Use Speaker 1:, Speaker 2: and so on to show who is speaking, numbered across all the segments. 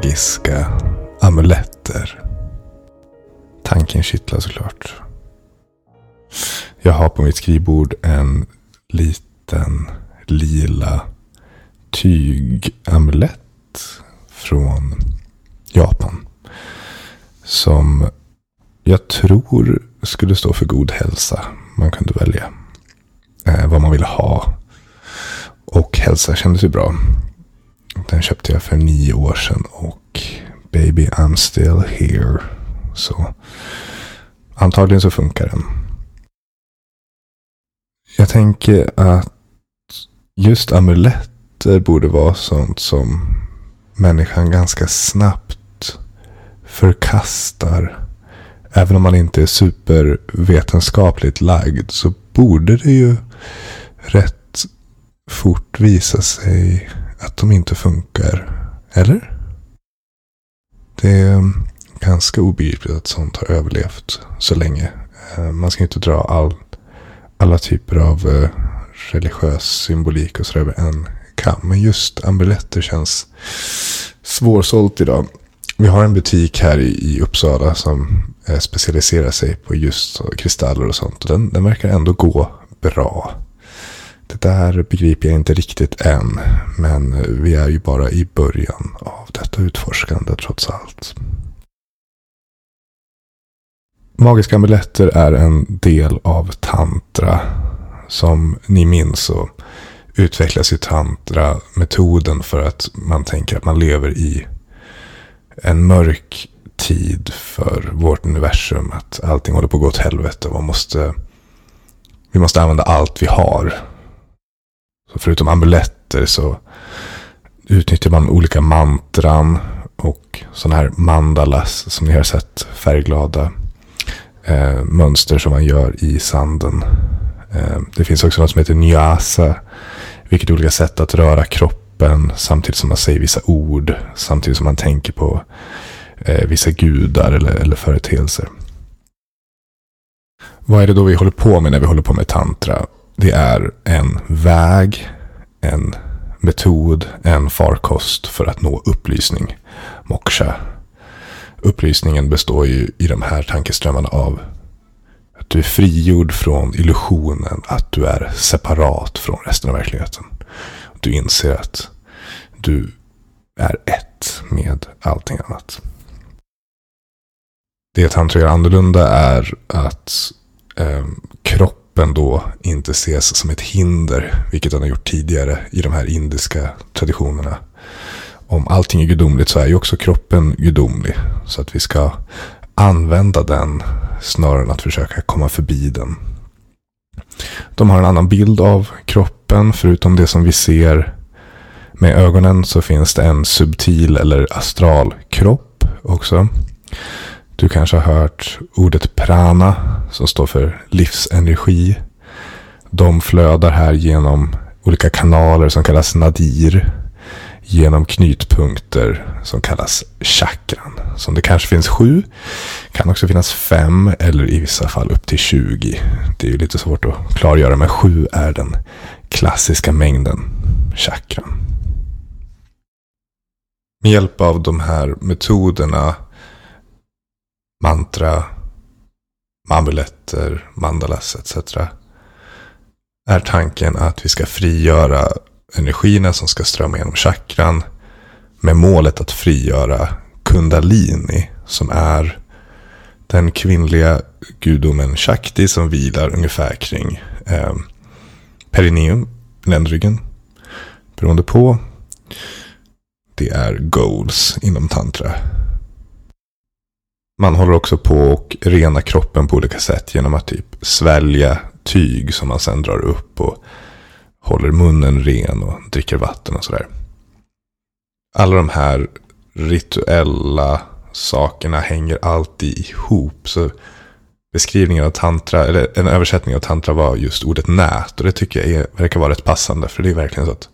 Speaker 1: magiska amuletter. Tanken kittlar såklart. Jag har på mitt skrivbord en liten lila tygamulett från Japan. Som jag tror skulle stå för god hälsa. Man kunde välja eh, vad man ville ha. Och hälsa kändes ju bra. Den köpte jag för nio år sedan och baby I'm still here. Så antagligen så funkar den. Jag tänker att just amuletter borde vara sånt som människan ganska snabbt förkastar. Även om man inte är supervetenskapligt lagd så borde det ju rätt fort visa sig att de inte funkar. Eller? Det är ganska obegripligt att sånt har överlevt så länge. Eh, man ska inte dra all, alla typer av eh, religiös symbolik och så över en kam. Men just amuletter känns svårsålt idag. Vi har en butik här i, Uppsala som eh, specialiserar sig på just kristaller och sånt. Den, den verkar ändå gå bra. Det där begriper jag inte riktigt än. Men vi är ju bara i början av detta utforskande trots allt. Magiska amuletter är en del av tantra. Som ni minns så utvecklas ju tantra-metoden för att man tänker att man lever i en mörk tid för vårt universum. Att allting håller på att gå åt helvete och man måste, vi måste använda allt vi har. Så förutom amuletter så utnyttjar man olika mantran och sådana här mandalas som ni har sett färgglada eh, mönster som man gör i sanden. Eh, det finns också något som heter nyasa, vilket är olika sätt att röra kroppen samtidigt som man säger vissa ord, samtidigt som man tänker på eh, vissa gudar eller, eller företeelser. Vad är det då vi håller på med när vi håller på med tantra? Det är en väg, en metod, en farkost för att nå upplysning, moksha. Upplysningen består ju i de här tankeströmmarna av att du är frigjord från illusionen att du är separat från resten av verkligheten. Du inser att du är ett med allting annat. Det tantra gör annorlunda är att eh, kroppen då inte ses som ett hinder, vilket den har gjort tidigare i de här indiska traditionerna om allting är gudomligt så är ju också kroppen gudomlig. Så att vi ska använda den snarare än att försöka komma förbi den. De har en annan bild av kroppen. Förutom det som vi ser med ögonen så finns det en subtil eller astral kropp också. Du kanske har hört ordet prana som står för livsenergi. De flödar här genom olika kanaler som kallas nadir genom knytpunkter som kallas chakran. Som det kanske finns sju, kan också finnas fem eller i vissa fall upp till 20. Det är ju lite svårt att klargöra, men sju är den klassiska mängden chakran. Med hjälp av de här metoderna, mantra, amuletter, mandalas etc. är tanken att vi ska frigöra energierna som ska strömma genom chakran med målet att frigöra kundalini som är den kvinnliga gudomen Shakti som vilar ungefär kring eh, perineum, ländryggen. Beroende på. Det är goals inom tantra. Man håller också på och rena kroppen på olika sätt genom att typ svälja tyg som man sen drar upp och håller munnen ren och dricker vatten och sådär. Alla de här rituella sakerna hänger alltid ihop. Så beskrivningen av tantra, eller en översättning av tantra var just ordet nät. Och det tycker jag är, verkar vara rätt passande. För det är verkligen så att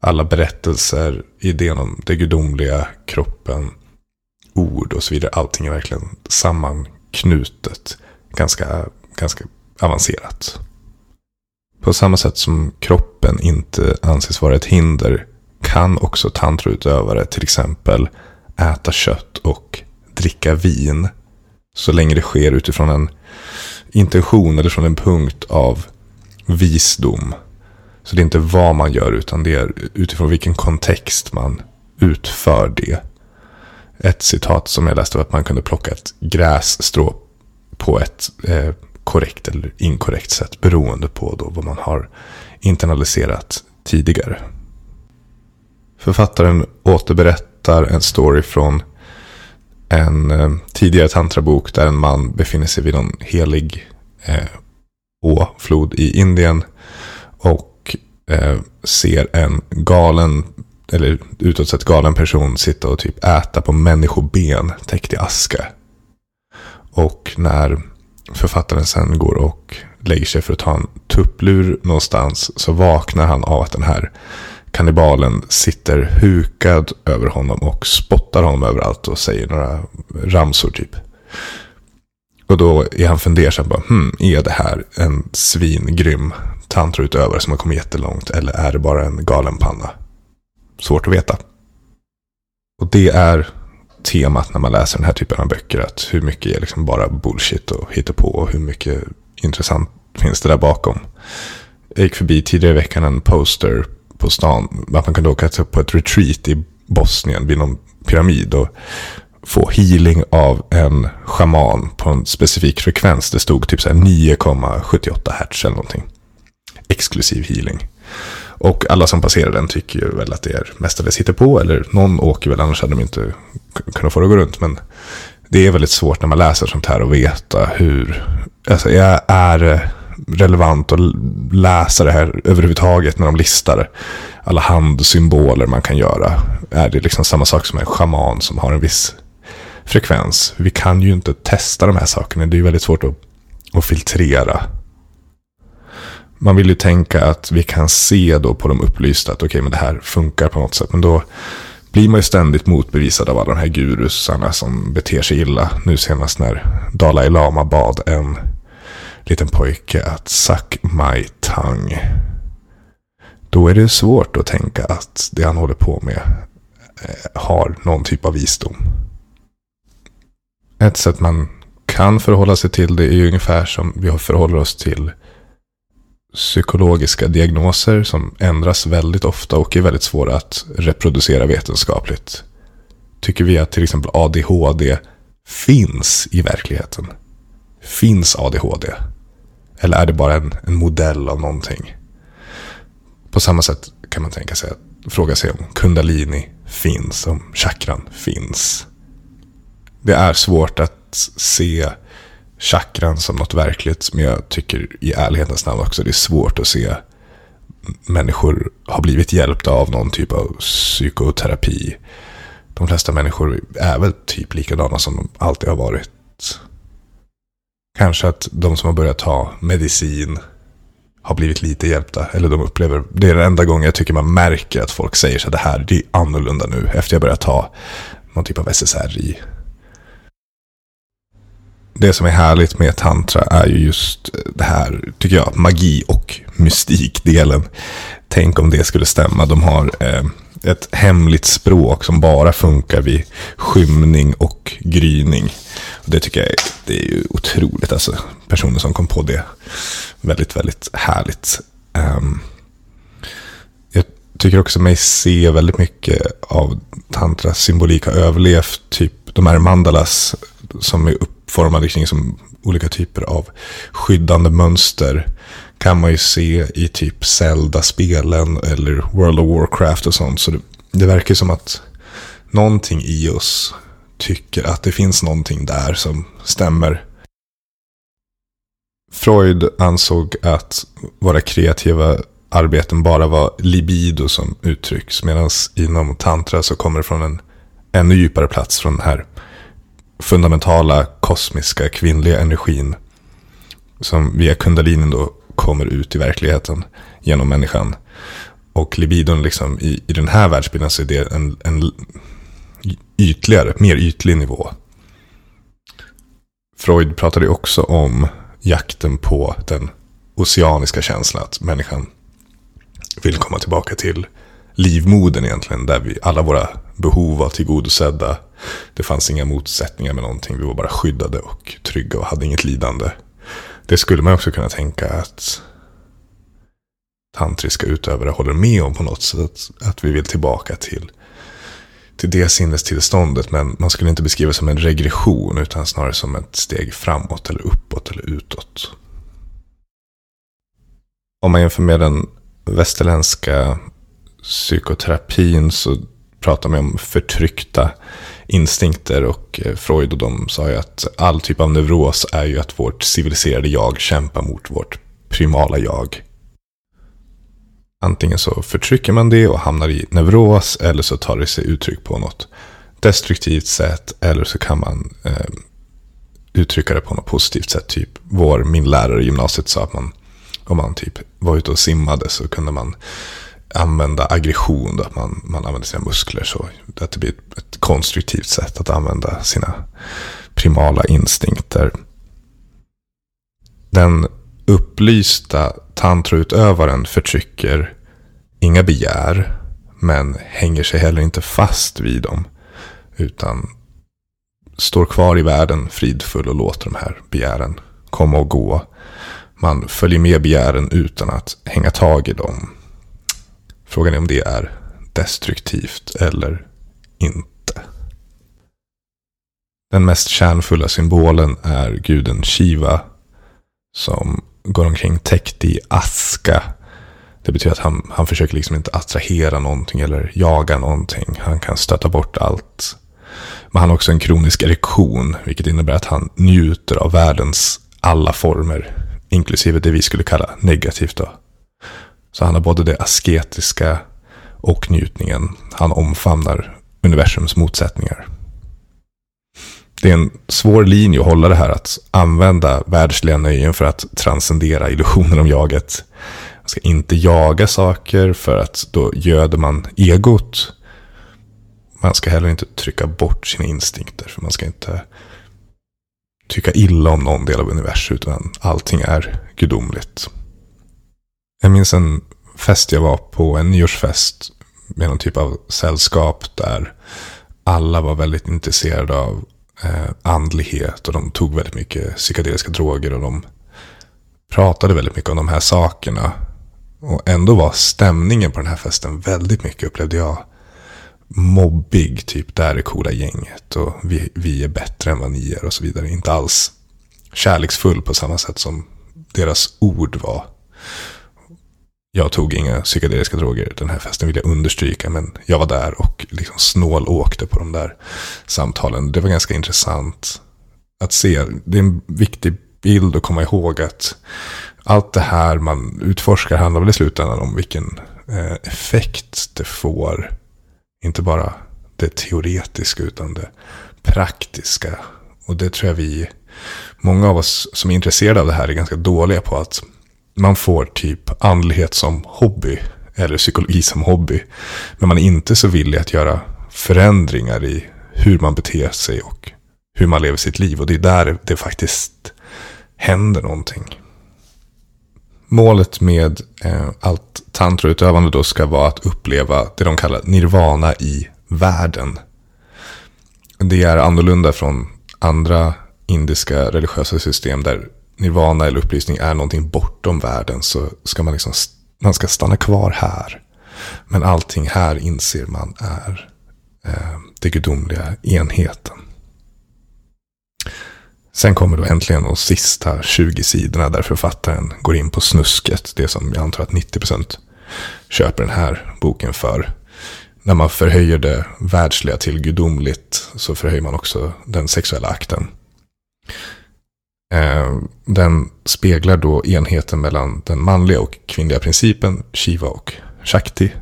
Speaker 1: alla berättelser, idén om det gudomliga, kroppen, ord och så vidare. Allting är verkligen sammanknutet. Ganska, ganska avancerat. På samma sätt som kroppen inte anses vara ett hinder kan också tantrautövare till exempel äta kött och dricka vin. Så länge det sker utifrån en intention eller från en punkt av visdom. Så det är inte vad man gör utan det är utifrån vilken kontext man utför det. Ett citat som jag läste var att man kunde plocka ett grässtrå på ett eh, korrekt eller inkorrekt sätt beroende på då vad man har internaliserat tidigare. Författaren återberättar en story från en eh, tidigare tantrabok där en man befinner sig vid någon helig eh, å, flod i Indien och eh, ser en galen, eller utåt sett galen person sitta och typ äta på människoben täckt i aska. Och när författaren sen går och lägger sig för att ta en tupplur någonstans så vaknar han av att den här kannibalen sitter hukad över honom och spottar honom överallt och säger några ramsor typ. Och då är han fundersam bara, hmm, är det här en svingrym tantrautövare som har kommit jättelångt eller är det bara en galen panna? Svårt att veta. Och det är temat när man läser den här typen av böcker. Att hur mycket är liksom bara bullshit och på och hur mycket intressant finns det där bakom. Jag gick förbi tidigare i veckan en poster på stan. Att man kunde åka på ett retreat i Bosnien vid någon pyramid. Och få healing av en schaman på en specifik frekvens. Det stod typ 9,78 hertz eller någonting. Exklusiv healing. Och alla som passerar den tycker ju väl att det är mestadels på eller någon åker väl, annars hade de inte kunnat få det att gå runt. Men det är väldigt svårt när man läser sånt här och veta hur, alltså jag är relevant att läsa det här överhuvudtaget när de listar alla handsymboler man kan göra. Är det liksom samma sak som en schaman som har en viss frekvens? Vi kan ju inte testa de här sakerna. Det är ju väldigt svårt att, att filtrera. Man vill ju tänka att vi kan se då på de upplysta att okej, okay, men det här funkar på något sätt. Men då blir man ju ständigt motbevisad av alla de här gurusarna som beter sig illa. Nu senast när Dalai Lama bad en liten pojke att suck my tongue. Då är det svårt att tänka att det han håller på med eh, har någon typ av visdom. Ett sätt man kan förhålla sig till det är ju ungefär som vi förhåller oss till psykologiska diagnoser som ändras väldigt ofta och är väldigt svåra att reproducera vetenskapligt. Tycker vi att till exempel ADHD finns i verkligheten? Finns ADHD? Eller är det bara en, en modell av någonting? På samma sätt kan man tänka sig att fråga sig om kundalini finns, om chakran finns. Det är svårt att se chakran som något verkligt. Men jag tycker i ärlighetens namn också det är svårt att se människor har blivit hjälpta av någon typ av psykoterapi. De flesta människor är väl typ likadana som de alltid har varit. Kanske att de som har börjat ta medicin har blivit lite hjälpta. Eller de upplever, det är den enda gången jag tycker man märker att folk säger så det här det är annorlunda nu. Efter jag börjat ta någon typ av SSRI. Det som är härligt med tantra är ju just det här, tycker jag, magi och mystikdelen. Tänk om det skulle stämma. De har eh, ett hemligt språk som bara funkar vid skymning och gryning. Det tycker jag det är ju otroligt. Alltså, personer som kom på det. Väldigt, väldigt härligt. Um, jag tycker också mig se väldigt mycket av tantras symbolik har överlevt. Typ de här mandalas som är uppformade kring liksom som olika typer av skyddande mönster. Kan man ju se i typ Zelda-spelen eller World of Warcraft och sånt. Så det, det verkar som att någonting i oss tycker att det finns någonting där som stämmer. Freud ansåg att våra kreativa arbeten bara var libido som uttrycks. Medan inom tantra så kommer det från en ännu djupare plats. Från den här fundamentala kosmiska kvinnliga energin. Som via kundalinin då kommer ut i verkligheten genom människan. Och libidon liksom i, i den här världsbilden så är det en, en ytligare, mer ytlig nivå. Freud pratade också om jakten på den oceaniska känslan. Att människan vill komma tillbaka till livmodern egentligen. Där vi alla våra behov var tillgodosedda. Det fanns inga motsättningar med någonting. Vi var bara skyddade och trygga och hade inget lidande. Det skulle man också kunna tänka att tantriska utövare håller med om på något sätt. Att vi vill tillbaka till, till det sinnestillståndet. Men man skulle inte beskriva det som en regression utan snarare som ett steg framåt eller uppåt eller utåt. Om man jämför med den västerländska psykoterapin så pratar man om förtryckta instinkter och eh, Freud och de sa ju att all typ av neuros är ju att vårt civiliserade jag kämpar mot vårt primala jag. Antingen så förtrycker man det och hamnar i neuros eller så tar det sig uttryck på något destruktivt sätt eller så kan man eh, uttrycka det på något positivt sätt. Typ vår, min lärare i gymnasiet sa att man om man typ var ute och simmade så kunde man använda aggression. Då, att man, man använder sina muskler så att det blir ett, ett konstruktivt sätt att använda sina primala instinkter. Den upplysta tantrautövaren förtrycker inga begär, men hänger sig heller inte fast vid dem, utan står kvar i världen fridfull och låter de här begären komma och gå. Man följer med begären utan att hänga tag i dem. Frågan är om det är destruktivt eller inte. Den mest kärnfulla symbolen är guden Shiva som går omkring täckt i aska. Det betyder att han, han försöker liksom inte attrahera någonting eller jaga någonting. Han kan stöta bort allt. Men han har också en kronisk erektion, vilket innebär att han njuter av världens alla former, inklusive det vi skulle kalla negativt. Då. Så han har både det asketiska och njutningen. Han omfamnar universums motsättningar. Det är en svår linje att hålla det här att använda världsliga nöjen för att transcendera illusionen om jaget. Man ska inte jaga saker för att då göder man egot. Man ska heller inte trycka bort sina instinkter för man ska inte tycka illa om någon del av universum utan allting är gudomligt. Jag minns en fest jag var på, en nyårsfest med någon typ av sällskap där alla var väldigt intresserade av eh, andlighet och de tog väldigt mycket psykedeliska droger och de pratade väldigt mycket om de här sakerna. Och ändå var stämningen på den här festen väldigt mycket, upplevde jag, mobbig. Typ, där är coola gänget och vi, vi är bättre än vad ni är och så vidare. Inte alls kärleksfull på samma sätt som deras ord var. Jag tog inga psykedeliska droger den här festen vill jag understryka. Men jag var där och liksom snålåkte på de där samtalen. Det var ganska intressant att se. Det är en viktig bild att komma ihåg att allt det här man utforskar handlar väl i slutändan om vilken eh, effekt det får. Inte bara det teoretiska utan det praktiska. Och det tror jag vi, många av oss som är intresserade av det här är ganska dåliga på att man får typ andlighet som hobby. Eller psykologi som hobby. Men man är inte så villig att göra förändringar i hur man beter sig och hur man lever sitt liv. Och det är där det faktiskt händer någonting. Målet med eh, allt tantrautövande då ska vara att uppleva det de kallar nirvana i världen. Det är annorlunda från andra indiska religiösa system där nirvana eller upplysning är någonting bortom världen så ska man liksom, man ska stanna kvar här. Men allting här inser man är eh, det gudomliga enheten. Sen kommer då äntligen de sista 20 sidorna där författaren går in på snusket. Det som jag antar att 90% köper den här boken för. När man förhöjer det världsliga till gudomligt så förhöjer man också den sexuella akten. Eh, den speglar då enheten mellan den manliga och kvinnliga principen, Shiva och Shakti.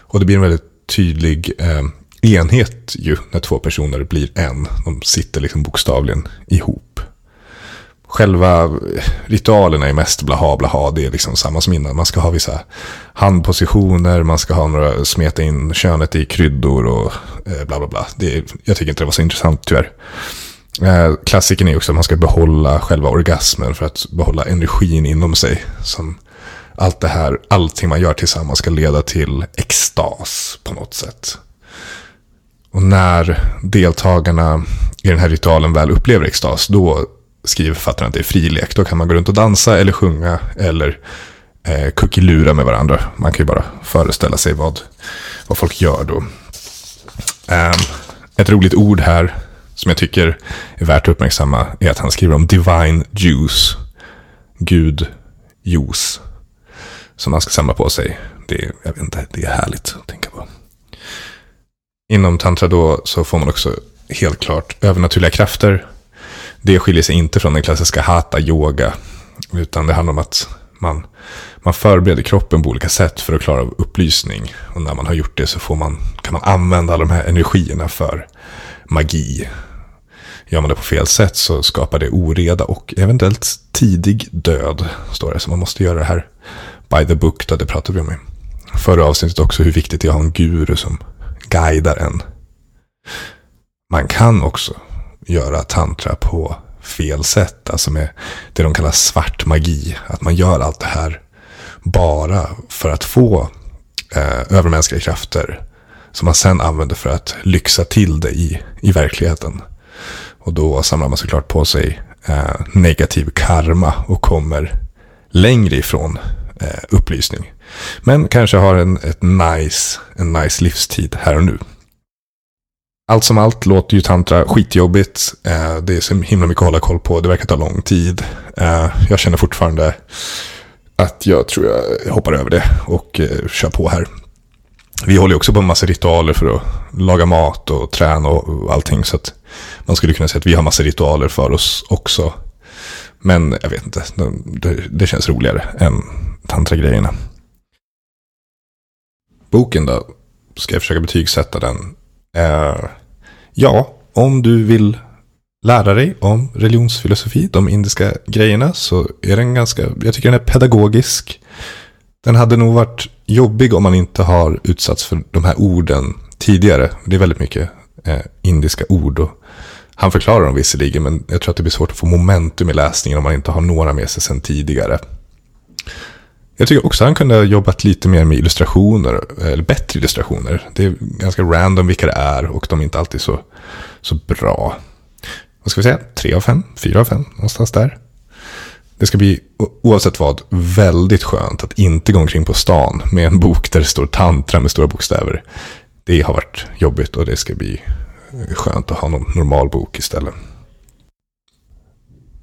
Speaker 1: Och det blir en väldigt tydlig eh, enhet ju när två personer blir en. De sitter liksom bokstavligen ihop. Själva eh, ritualerna är mest blaha blaha. Det är liksom samma som innan. Man ska ha vissa handpositioner. Man ska ha några, smeta in könet i kryddor och eh, bla bla bla. Det, jag tycker inte det var så intressant tyvärr. Eh, klassiken är också att man ska behålla själva orgasmen för att behålla energin inom sig. Som allt det här, allting man gör tillsammans ska leda till extas på något sätt. Och när deltagarna i den här ritualen väl upplever extas, då skriver författaren att det är frilek. Då kan man gå runt och dansa eller sjunga eller eh, kuckelura med varandra. Man kan ju bara föreställa sig vad, vad folk gör då. Um, ett roligt ord här som jag tycker är värt att uppmärksamma är att han skriver om divine juice. Gud, juice. Som han ska samla på sig. Det, jag vet inte, det är härligt att tänka på. Inom tantra då så får man också helt klart övernaturliga krafter. Det skiljer sig inte från den klassiska hatha yoga. Utan det handlar om att man, man förbereder kroppen på olika sätt för att klara av upplysning. Och när man har gjort det så får man, kan man använda alla de här energierna för magi. Gör man det på fel sätt så skapar det oreda och eventuellt tidig död. Står det. Så man måste göra det här by the book. Då, det pratade vi om i förra avsnittet också. Hur viktigt det är att ha en guru som guidar en. Man kan också göra tantra på fel sätt. Alltså med det de kallar svart magi. Att man gör allt det här bara för att få eh, övermänskliga krafter. Som man sen använder för att lyxa till det i, i verkligheten. Och då samlar man såklart på sig eh, negativ karma och kommer längre ifrån eh, upplysning. Men kanske har en, ett nice, en nice livstid här och nu. Allt som allt låter ju tantra skitjobbigt. Eh, det är så himla mycket att hålla koll på. Det verkar ta lång tid. Eh, jag känner fortfarande att jag tror jag hoppar över det och eh, kör på här. Vi håller också på med massa ritualer för att laga mat och träna och allting. Så att man skulle kunna säga att vi har massa ritualer för oss också. Men jag vet inte, det, det känns roligare än tantragrejerna. Boken då, ska jag försöka betygsätta den. Eh, ja, om du vill lära dig om religionsfilosofi, de indiska grejerna, så är den ganska, jag tycker den är pedagogisk. Den hade nog varit jobbig om man inte har utsatts för de här orden tidigare. Det är väldigt mycket eh, indiska ord. Och han förklarar dem visserligen, men jag tror att det blir svårt att få momentum i läsningen om man inte har några med sig sedan tidigare. Jag tycker också att han kunde ha jobbat lite mer med illustrationer, eller bättre illustrationer. Det är ganska random vilka det är och de är inte alltid så, så bra. Vad ska vi säga? Tre av fem? Fyra av fem? Någonstans där. Det ska bli, oavsett vad, väldigt skönt att inte gå omkring på stan med en bok där det står tantra med stora bokstäver. Det har varit jobbigt och det ska bli skönt att ha någon normal bok istället.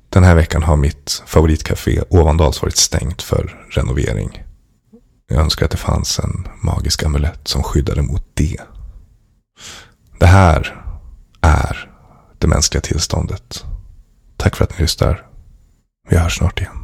Speaker 1: Den här veckan har mitt favoritcafé Ovandals varit stängt för renovering. Jag önskar att det fanns en magisk amulett som skyddade mot det. Det här är det mänskliga tillståndet. Tack för att ni lyssnar. Vi hörs snart igen.